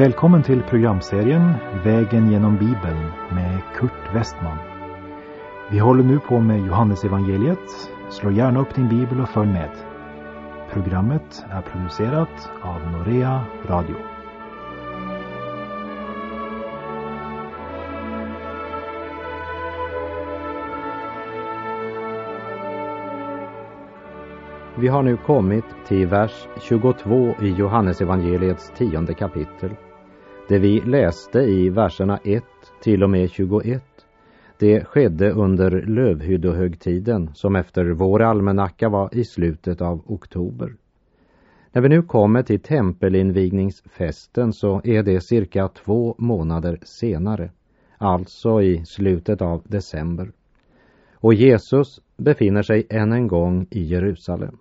Välkommen till programserien Vägen genom Bibeln med Kurt Westman. Vi håller nu på med Johannesevangeliet. Slå gärna upp din bibel och följ med. Programmet är producerat av Norea Radio. Vi har nu kommit till vers 22 i Johannesevangeliets tionde kapitel. Det vi läste i verserna 1 till och med 21, det skedde under lövhyddohögtiden som efter vår almanacka var i slutet av oktober. När vi nu kommer till tempelinvigningsfesten så är det cirka två månader senare, alltså i slutet av december. Och Jesus befinner sig än en gång i Jerusalem.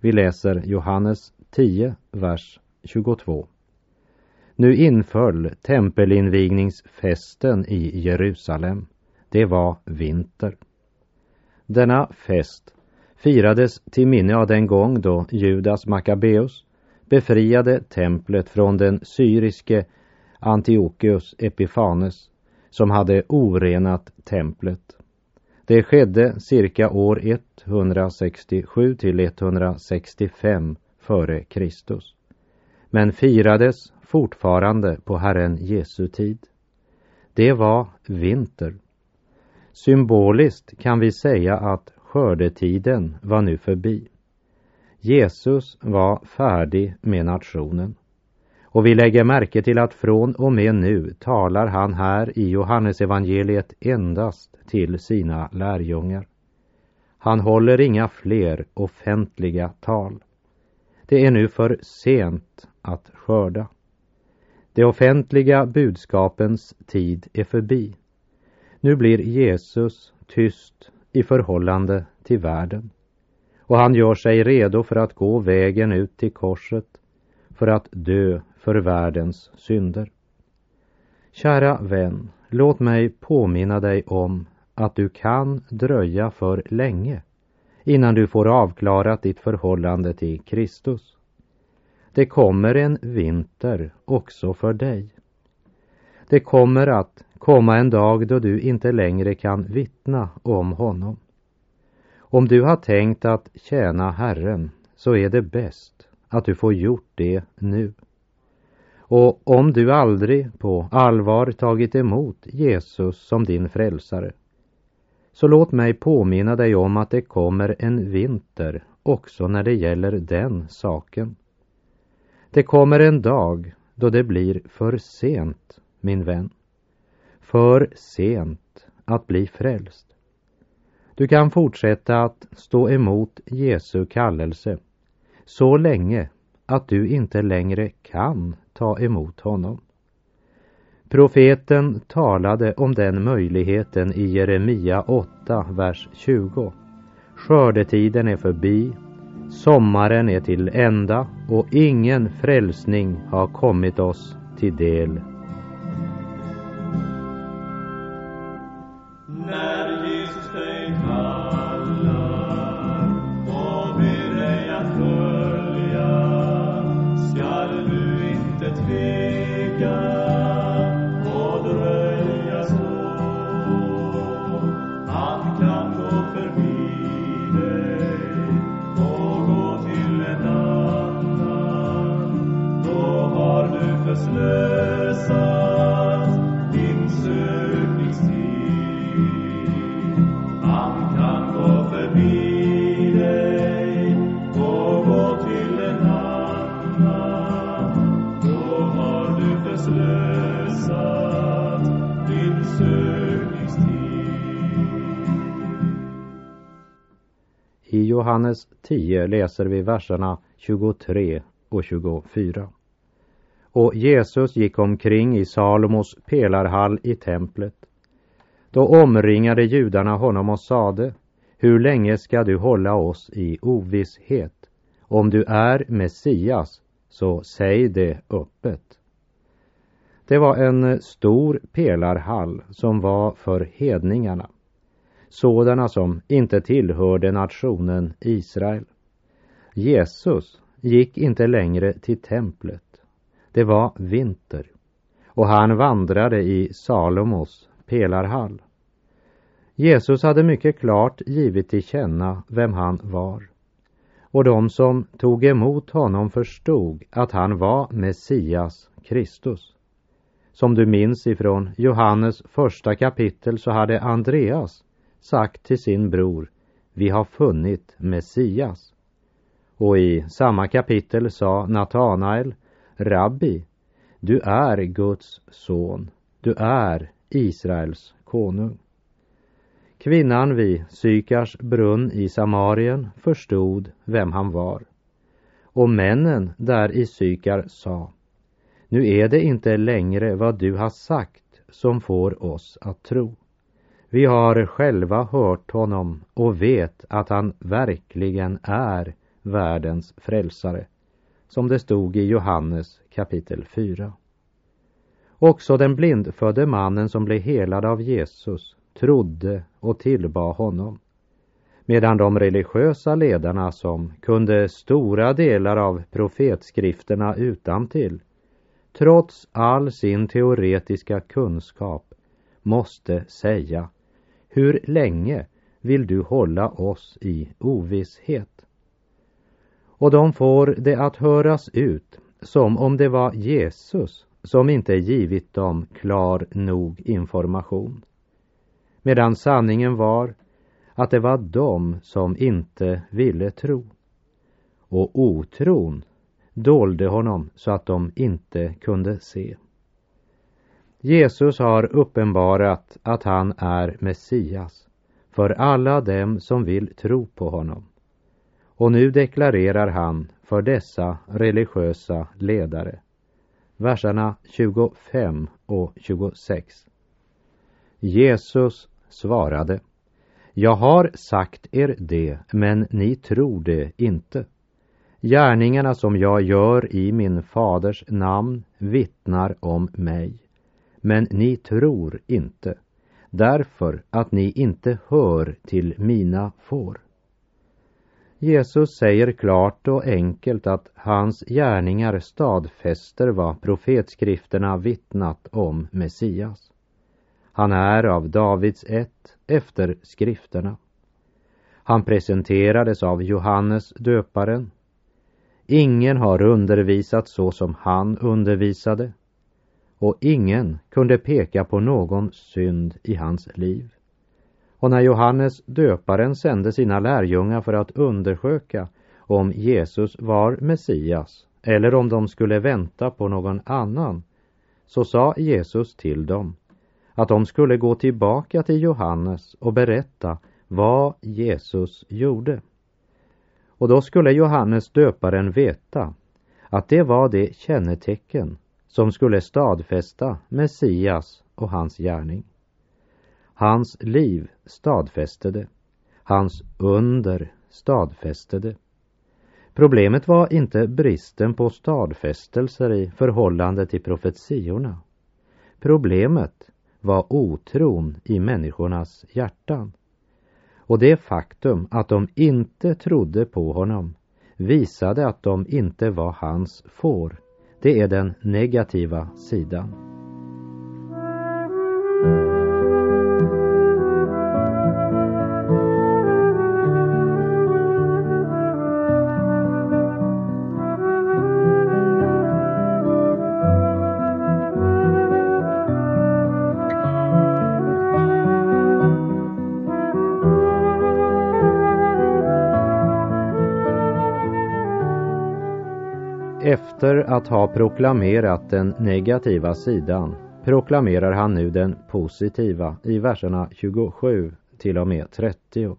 Vi läser Johannes 10, vers 22. Nu inföll tempelinvigningsfesten i Jerusalem. Det var vinter. Denna fest firades till minne av den gång då Judas Maccabeus befriade templet från den syriske Antiochus Epifanes som hade orenat templet. Det skedde cirka år 167 till 165 före Kristus. Men firades fortfarande på Herren Jesu tid. Det var vinter. Symboliskt kan vi säga att skördetiden var nu förbi. Jesus var färdig med nationen. Och vi lägger märke till att från och med nu talar han här i Johannesevangeliet endast till sina lärjungar. Han håller inga fler offentliga tal. Det är nu för sent att skörda. De offentliga budskapens tid är förbi. Nu blir Jesus tyst i förhållande till världen. Och han gör sig redo för att gå vägen ut till korset för att dö för världens synder. Kära vän, låt mig påminna dig om att du kan dröja för länge innan du får avklarat ditt förhållande till Kristus. Det kommer en vinter också för dig. Det kommer att komma en dag då du inte längre kan vittna om honom. Om du har tänkt att tjäna Herren så är det bäst att du får gjort det nu. Och om du aldrig på allvar tagit emot Jesus som din frälsare, så låt mig påminna dig om att det kommer en vinter också när det gäller den saken. Det kommer en dag då det blir för sent, min vän. För sent att bli frälst. Du kan fortsätta att stå emot Jesu kallelse så länge att du inte längre kan ta emot honom. Profeten talade om den möjligheten i Jeremia 8, vers 20. Skördetiden är förbi, sommaren är till ända och ingen frälsning har kommit oss till del. I Johannes 10 läser vi verserna 23 och 24. Och Jesus gick omkring i Salomos pelarhall i templet. Då omringade judarna honom och sade, hur länge ska du hålla oss i ovisshet? Om du är Messias, så säg det öppet. Det var en stor pelarhall som var för hedningarna sådana som inte tillhörde nationen Israel. Jesus gick inte längre till templet. Det var vinter. och han vandrade i Salomos pelarhall. Jesus hade mycket klart givit till känna vem han var. Och de som tog emot honom förstod att han var Messias, Kristus. Som du minns ifrån Johannes första kapitel så hade Andreas sagt till sin bror, vi har funnit Messias. Och i samma kapitel sa Natanael, Rabbi, du är Guds son, du är Israels konung. Kvinnan vid Sykars brunn i Samarien förstod vem han var. Och männen där i Sykar sa, nu är det inte längre vad du har sagt som får oss att tro. Vi har själva hört honom och vet att han verkligen är världens frälsare, som det stod i Johannes kapitel 4. Också den blindfödde mannen som blev helad av Jesus trodde och tillbad honom. Medan de religiösa ledarna som kunde stora delar av profetskrifterna utantill, trots all sin teoretiska kunskap, måste säga hur länge vill du hålla oss i ovisshet? Och de får det att höras ut som om det var Jesus som inte givit dem klar nog information. Medan sanningen var att det var de som inte ville tro. Och otron dolde honom så att de inte kunde se. Jesus har uppenbarat att han är Messias för alla dem som vill tro på honom. Och nu deklarerar han för dessa religiösa ledare. Verserna 25 och 26. Jesus svarade Jag har sagt er det, men ni tror det inte. Gärningarna som jag gör i min faders namn vittnar om mig men ni tror inte, därför att ni inte hör till mina får. Jesus säger klart och enkelt att hans gärningar stadfäster vad profetskrifterna vittnat om Messias. Han är av Davids ett efter skrifterna. Han presenterades av Johannes döparen. Ingen har undervisat så som han undervisade och ingen kunde peka på någon synd i hans liv. Och när Johannes döparen sände sina lärjungar för att undersöka om Jesus var Messias eller om de skulle vänta på någon annan, så sa Jesus till dem att de skulle gå tillbaka till Johannes och berätta vad Jesus gjorde. Och då skulle Johannes döparen veta att det var det kännetecken som skulle stadfästa Messias och hans gärning. Hans liv stadfäste det. Hans under stadfäste det. Problemet var inte bristen på stadfästelser i förhållande till profetiorna. Problemet var otron i människornas hjärtan. Och det faktum att de inte trodde på honom visade att de inte var hans får det är den negativa sidan. Efter att ha proklamerat den negativa sidan proklamerar han nu den positiva i verserna 27 till och med 30.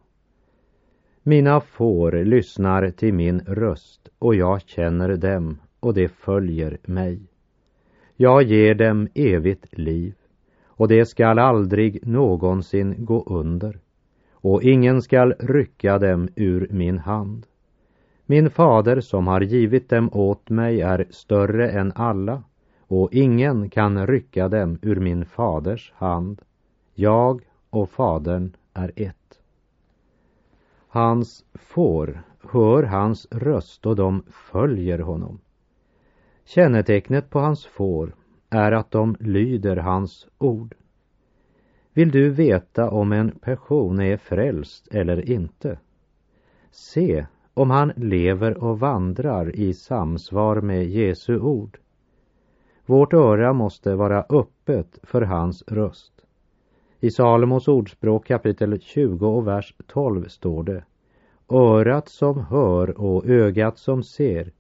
Mina får lyssnar till min röst och jag känner dem och de följer mig. Jag ger dem evigt liv och det skall aldrig någonsin gå under och ingen skall rycka dem ur min hand. Min fader som har givit dem åt mig är större än alla och ingen kan rycka dem ur min faders hand. Jag och fadern är ett. Hans får hör hans röst och de följer honom. Kännetecknet på hans får är att de lyder hans ord. Vill du veta om en person är frälst eller inte? Se om han lever och vandrar i samsvar med Jesu ord. Vårt öra måste vara öppet för hans röst. I Salomos ordspråk kapitel 20 och vers 12 står det Örat som hör och ögat som ser,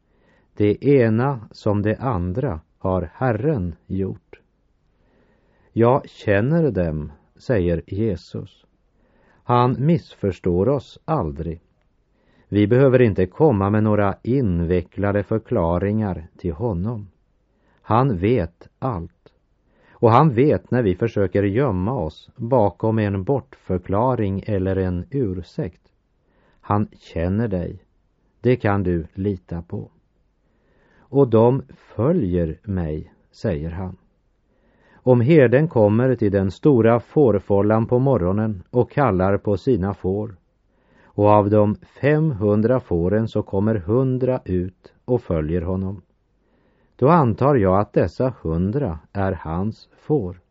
det ena som det andra har Herren gjort. Jag känner dem, säger Jesus. Han missförstår oss aldrig. Vi behöver inte komma med några invecklade förklaringar till honom. Han vet allt. Och han vet när vi försöker gömma oss bakom en bortförklaring eller en ursäkt. Han känner dig. Det kan du lita på. Och de följer mig, säger han. Om herden kommer till den stora fårfållan på morgonen och kallar på sina får och av de 500 fåren så kommer hundra ut och följer honom. Då antar jag att dessa hundra är hans får.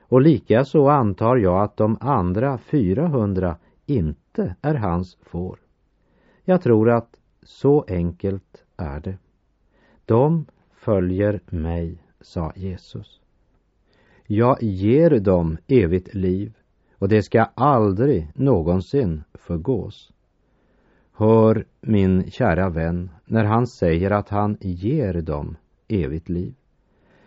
Och likaså antar jag att de andra 400 inte är hans får. Jag tror att så enkelt är det. De följer mig, sa Jesus. Jag ger dem evigt liv och det ska aldrig någonsin förgås. Hör min kära vän, när han säger att han ger dem evigt liv,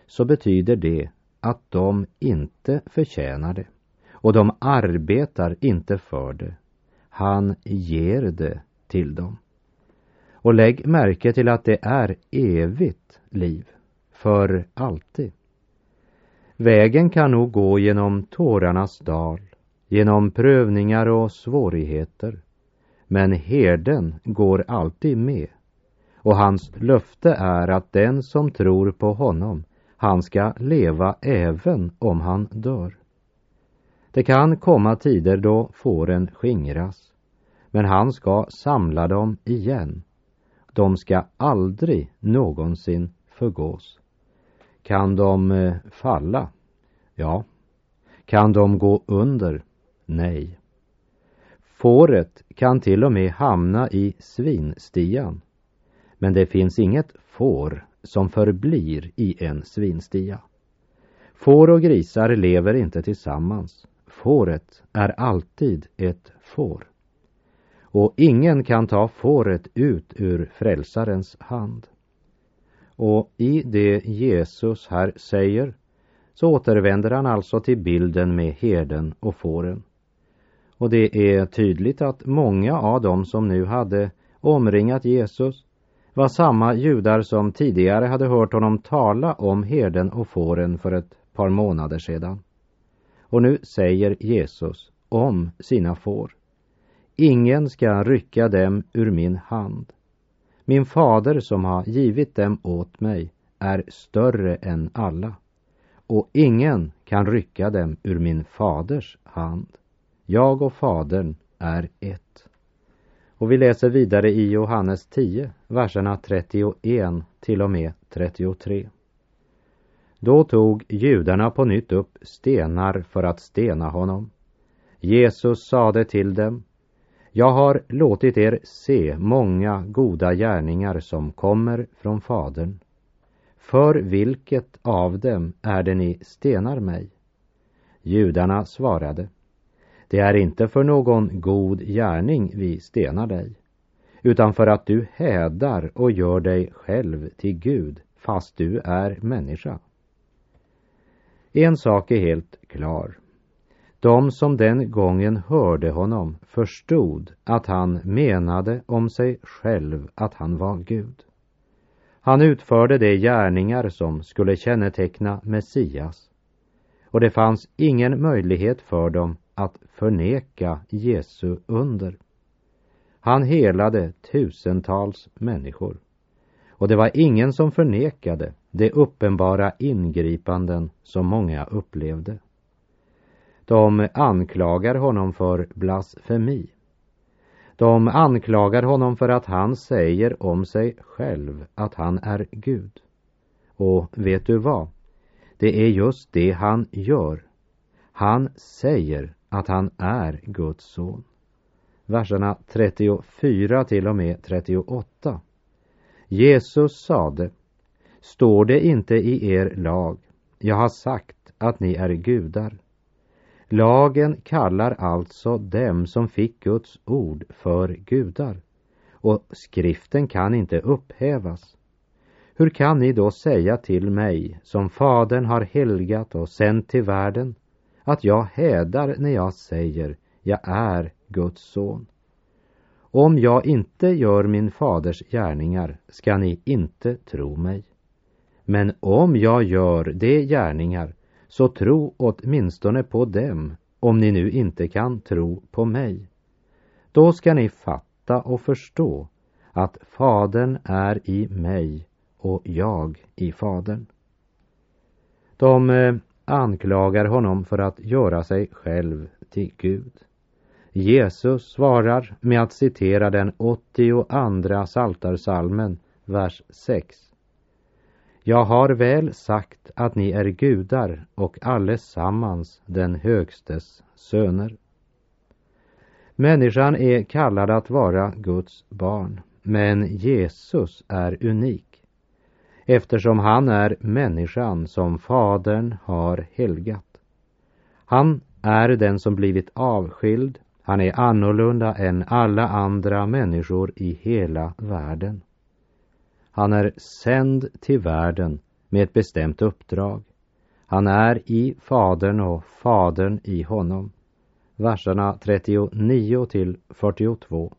så betyder det att de inte förtjänar det och de arbetar inte för det. Han ger det till dem. Och lägg märke till att det är evigt liv, för alltid. Vägen kan nog gå genom tårarnas dal, genom prövningar och svårigheter. Men herden går alltid med och hans löfte är att den som tror på honom, han ska leva även om han dör. Det kan komma tider då fåren skingras, men han ska samla dem igen. De ska aldrig någonsin förgås. Kan de eh, falla? Ja. Kan de gå under? Nej. Fåret kan till och med hamna i svinstian. Men det finns inget får som förblir i en svinstia. Får och grisar lever inte tillsammans. Fåret är alltid ett får. Och ingen kan ta fåret ut ur frälsarens hand. Och i det Jesus här säger så återvänder han alltså till bilden med herden och fåren. Och det är tydligt att många av dem som nu hade omringat Jesus var samma judar som tidigare hade hört honom tala om herden och fåren för ett par månader sedan. Och nu säger Jesus om sina får. Ingen ska rycka dem ur min hand. Min fader som har givit dem åt mig är större än alla och ingen kan rycka dem ur min faders hand. Jag och fadern är ett. Och vi läser vidare i Johannes 10, verserna 31 till och med 33. Då tog judarna på nytt upp stenar för att stena honom. Jesus sade till dem, jag har låtit er se många goda gärningar som kommer från Fadern. För vilket av dem är det ni stenar mig? Judarna svarade, det är inte för någon god gärning vi stenar dig, utan för att du hädar och gör dig själv till Gud, fast du är människa. En sak är helt klar. De som den gången hörde honom förstod att han menade om sig själv att han var Gud. Han utförde de gärningar som skulle känneteckna Messias och det fanns ingen möjlighet för dem förneka Jesu under. Han helade tusentals människor och det var ingen som förnekade de uppenbara ingripanden som många upplevde. De anklagar honom för blasfemi. De anklagar honom för att han säger om sig själv att han är Gud. Och vet du vad? Det är just det han gör. Han säger att han är Guds son. Verserna 34 till och med 38. Jesus sade, står det inte i er lag, jag har sagt att ni är gudar. Lagen kallar alltså dem som fick Guds ord för gudar och skriften kan inte upphävas. Hur kan ni då säga till mig, som Fadern har helgat och sänt till världen, att jag hädar när jag säger jag är Guds son? Om jag inte gör min faders gärningar ska ni inte tro mig. Men om jag gör de gärningar så tro åtminstone på dem om ni nu inte kan tro på mig. Då ska ni fatta och förstå att Fadern är i mig och jag i Fadern. De eh, anklagar honom för att göra sig själv till Gud. Jesus svarar med att citera den 82 saltarsalmen, vers 6. Jag har väl sagt att ni är gudar och allesammans den högstes söner. Människan är kallad att vara Guds barn, men Jesus är unik eftersom han är människan som Fadern har helgat. Han är den som blivit avskild, han är annorlunda än alla andra människor i hela världen. Han är sänd till världen med ett bestämt uppdrag. Han är i Fadern och Fadern i honom. Verserna 39 till 42.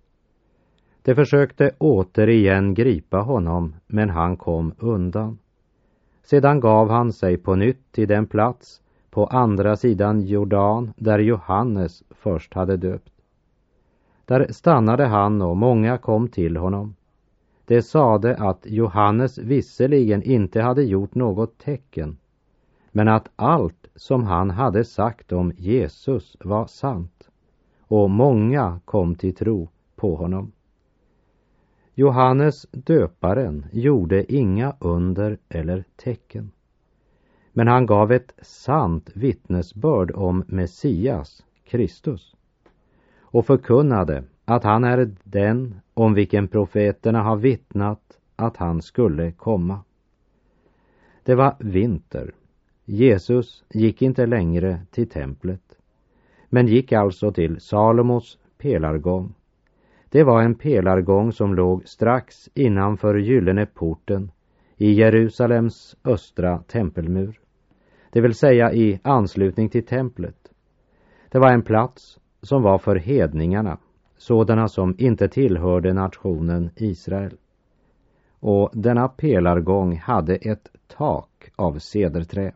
De försökte återigen gripa honom, men han kom undan. Sedan gav han sig på nytt till den plats på andra sidan Jordan där Johannes först hade döpt. Där stannade han och många kom till honom. Det sade att Johannes visserligen inte hade gjort något tecken, men att allt som han hade sagt om Jesus var sant, och många kom till tro på honom. Johannes döparen gjorde inga under eller tecken, men han gav ett sant vittnesbörd om Messias, Kristus, och förkunnade att han är den om vilken profeterna har vittnat att han skulle komma. Det var vinter. Jesus gick inte längre till templet, men gick alltså till Salomos pelargång. Det var en pelargång som låg strax innanför Gyllene porten i Jerusalems östra tempelmur, det vill säga i anslutning till templet. Det var en plats som var för hedningarna sådana som inte tillhörde nationen Israel. Och denna pelargång hade ett tak av cederträ.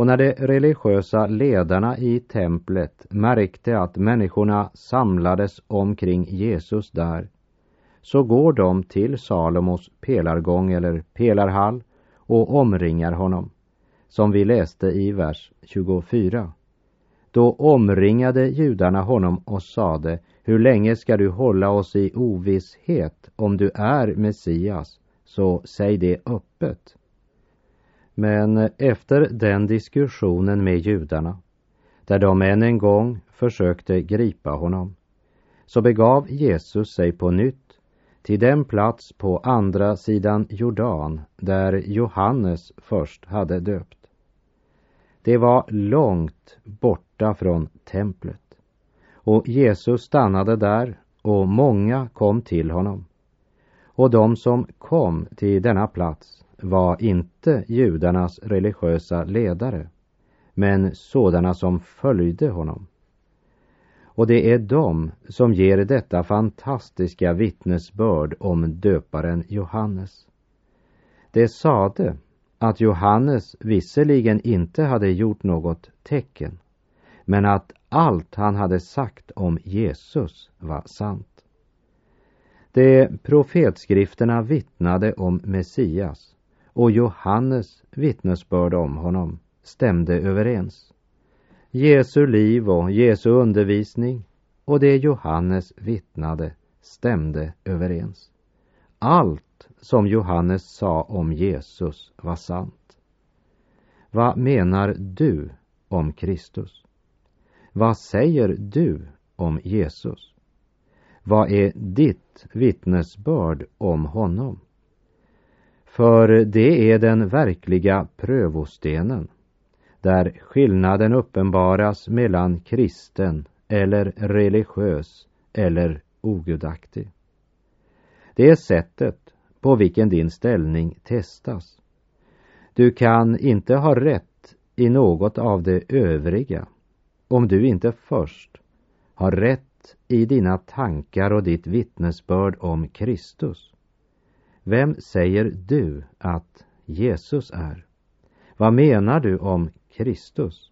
Och när de religiösa ledarna i templet märkte att människorna samlades omkring Jesus där, så går de till Salomos pelargång eller pelarhall och omringar honom, som vi läste i vers 24. Då omringade judarna honom och sade, hur länge ska du hålla oss i ovisshet om du är Messias, så säg det öppet. Men efter den diskussionen med judarna, där de än en gång försökte gripa honom, så begav Jesus sig på nytt till den plats på andra sidan Jordan där Johannes först hade döpt. Det var långt borta från templet. Och Jesus stannade där och många kom till honom. Och de som kom till denna plats var inte judarnas religiösa ledare, men sådana som följde honom. Och det är de som ger detta fantastiska vittnesbörd om döparen Johannes. Det sade att Johannes visserligen inte hade gjort något tecken, men att allt han hade sagt om Jesus var sant. De profetskrifterna vittnade om Messias och Johannes vittnesbörd om honom stämde överens. Jesu liv och Jesu undervisning och det Johannes vittnade stämde överens. Allt som Johannes sa om Jesus var sant. Vad menar du om Kristus? Vad säger du om Jesus? Vad är ditt vittnesbörd om honom? För det är den verkliga prövostenen där skillnaden uppenbaras mellan kristen eller religiös eller ogudaktig. Det är sättet på vilken din ställning testas. Du kan inte ha rätt i något av det övriga om du inte först har rätt i dina tankar och ditt vittnesbörd om Kristus. Vem säger du att Jesus är? Vad menar du om Kristus?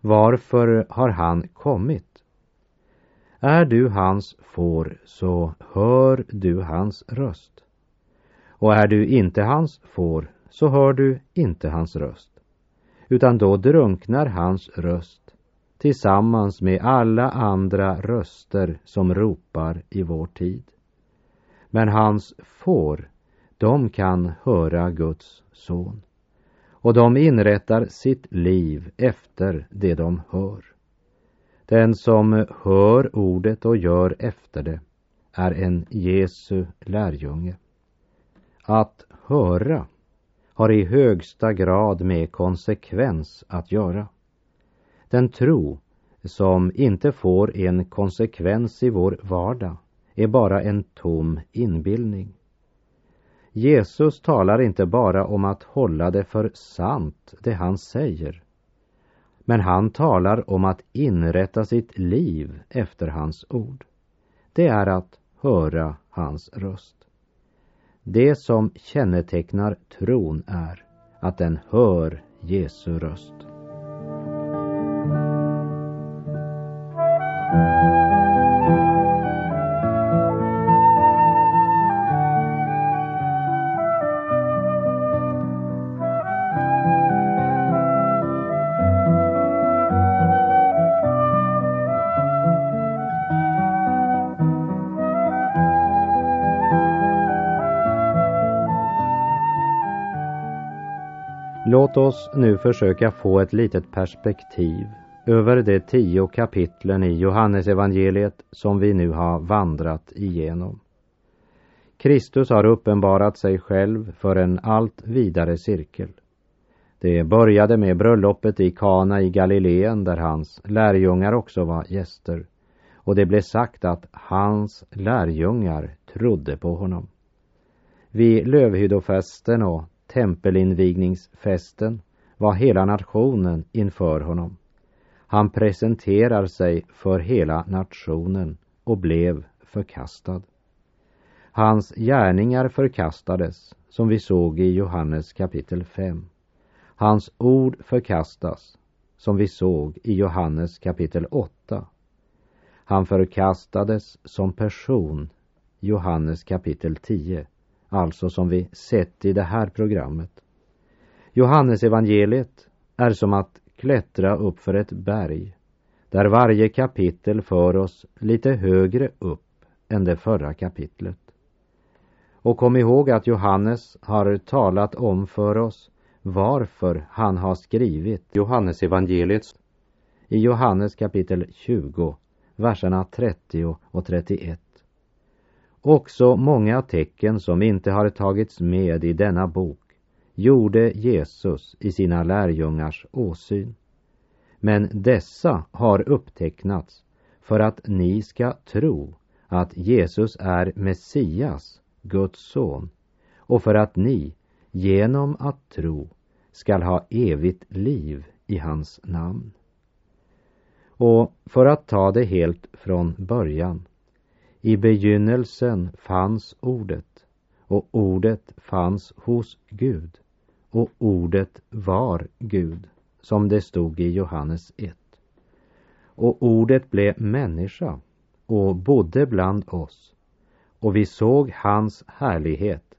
Varför har han kommit? Är du hans får så hör du hans röst. Och är du inte hans får så hör du inte hans röst. Utan då drunknar hans röst tillsammans med alla andra röster som ropar i vår tid. Men hans får, de kan höra Guds son. Och de inrättar sitt liv efter det de hör. Den som hör ordet och gör efter det är en Jesu lärjunge. Att höra har i högsta grad med konsekvens att göra. Den tro som inte får en konsekvens i vår vardag är bara en tom inbildning. Jesus talar inte bara om att hålla det för sant, det han säger. Men han talar om att inrätta sitt liv efter hans ord. Det är att höra hans röst. Det som kännetecknar tron är att den hör Jesu röst. Låt oss nu försöka få ett litet perspektiv över de tio kapitlen i Johannesevangeliet som vi nu har vandrat igenom. Kristus har uppenbarat sig själv för en allt vidare cirkel. Det började med bröllopet i Kana i Galileen där hans lärjungar också var gäster. Och det blev sagt att hans lärjungar trodde på honom. Vid lövhyddofesten och tempelinvigningsfesten var hela nationen inför honom. Han presenterar sig för hela nationen och blev förkastad. Hans gärningar förkastades, som vi såg i Johannes kapitel 5. Hans ord förkastas, som vi såg i Johannes kapitel 8. Han förkastades som person, Johannes kapitel 10 alltså som vi sett i det här programmet. Johannes evangeliet är som att klättra upp för ett berg där varje kapitel för oss lite högre upp än det förra kapitlet. Och kom ihåg att Johannes har talat om för oss varför han har skrivit Johannes evangeliet i Johannes kapitel 20, verserna 30 och 31. Också många tecken som inte har tagits med i denna bok gjorde Jesus i sina lärjungars åsyn. Men dessa har upptecknats för att ni ska tro att Jesus är Messias, Guds son, och för att ni genom att tro skall ha evigt liv i hans namn. Och för att ta det helt från början i begynnelsen fanns ordet och ordet fanns hos Gud och ordet var Gud, som det stod i Johannes 1. Och ordet blev människa och bodde bland oss och vi såg hans härlighet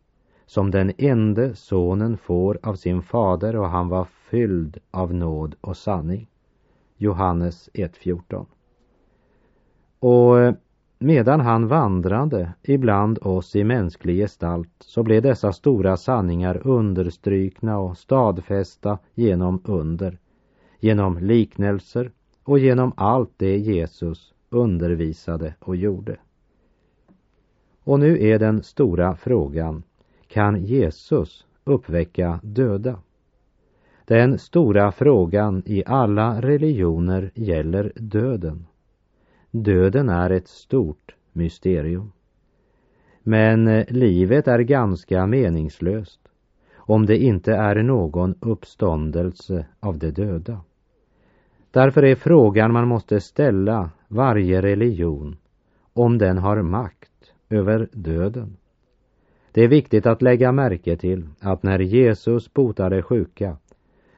som den enda sonen får av sin fader och han var fylld av nåd och sanning. Johannes 1.14. Och eh, medan han vandrade ibland oss i mänsklig gestalt så blev dessa stora sanningar understrykna och stadfästa genom under, genom liknelser och genom allt det Jesus undervisade och gjorde. Och nu är den stora frågan, kan Jesus uppväcka döda? Den stora frågan i alla religioner gäller döden. Döden är ett stort mysterium. Men eh, livet är ganska meningslöst om det inte är någon uppståndelse av de döda. Därför är frågan man måste ställa varje religion om den har makt över döden. Det är viktigt att lägga märke till att när Jesus botade sjuka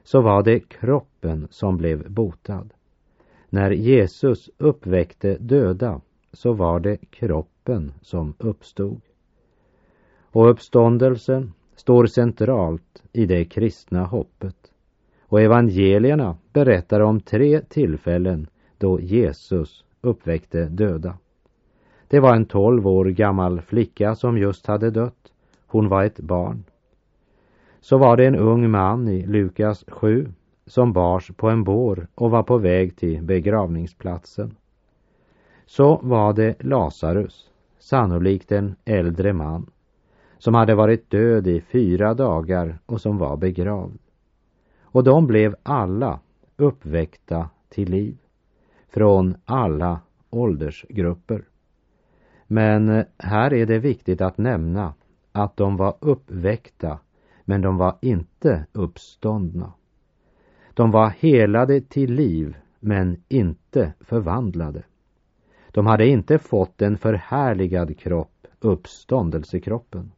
så var det kroppen som blev botad. När Jesus uppväckte döda så var det kroppen som uppstod. Och uppståndelsen står centralt i det kristna hoppet. Och evangelierna berättar om tre tillfällen då Jesus uppväckte döda. Det var en tolv år gammal flicka som just hade dött. Hon var ett barn. Så var det en ung man i Lukas 7 som bars på en bår och var på väg till begravningsplatsen. Så var det Lazarus, sannolikt en äldre man, som hade varit död i fyra dagar och som var begravd. Och de blev alla uppväckta till liv, från alla åldersgrupper. Men eh, här är det viktigt att nämna att de var uppväckta, men de var inte uppståndna. De var helade till liv men inte förvandlade. De hade inte fått en förhärligad kropp, uppståndelsekroppen.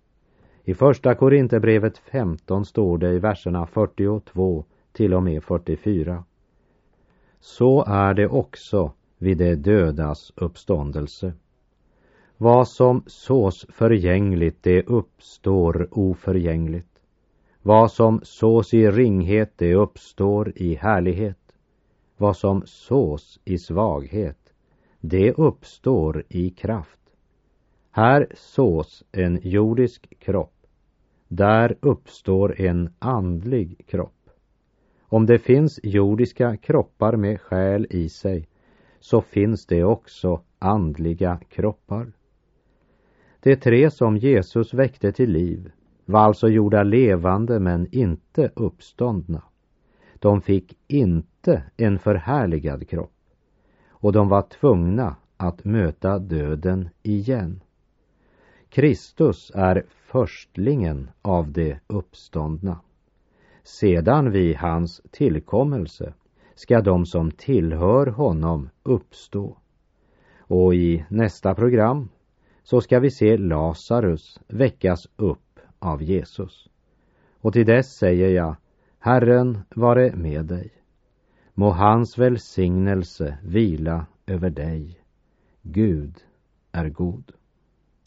I första Korinthierbrevet 15 står det i verserna 42 till och med 44. Så är det också vid de dödas uppståndelse. Vad som sås förgängligt, det uppstår oförgängligt. Vad som sås i ringhet, det uppstår i härlighet. Vad som sås i svaghet, det uppstår i kraft. Här sås en jordisk kropp. Där uppstår en andlig kropp. Om det finns jordiska kroppar med själ i sig, så finns det också andliga kroppar. De tre som Jesus väckte till liv var alltså gjorda levande men inte uppståndna. De fick inte en förhärligad kropp och de var tvungna att möta döden igen. Kristus är förstlingen av de uppståndna. Sedan vid hans tillkommelse ska de som tillhör honom uppstå. Och i nästa program så ska vi se Lazarus väckas upp av Jesus. Och till dess säger jag, Herren vare med dig. Må hans välsignelse vila över dig. Gud är god.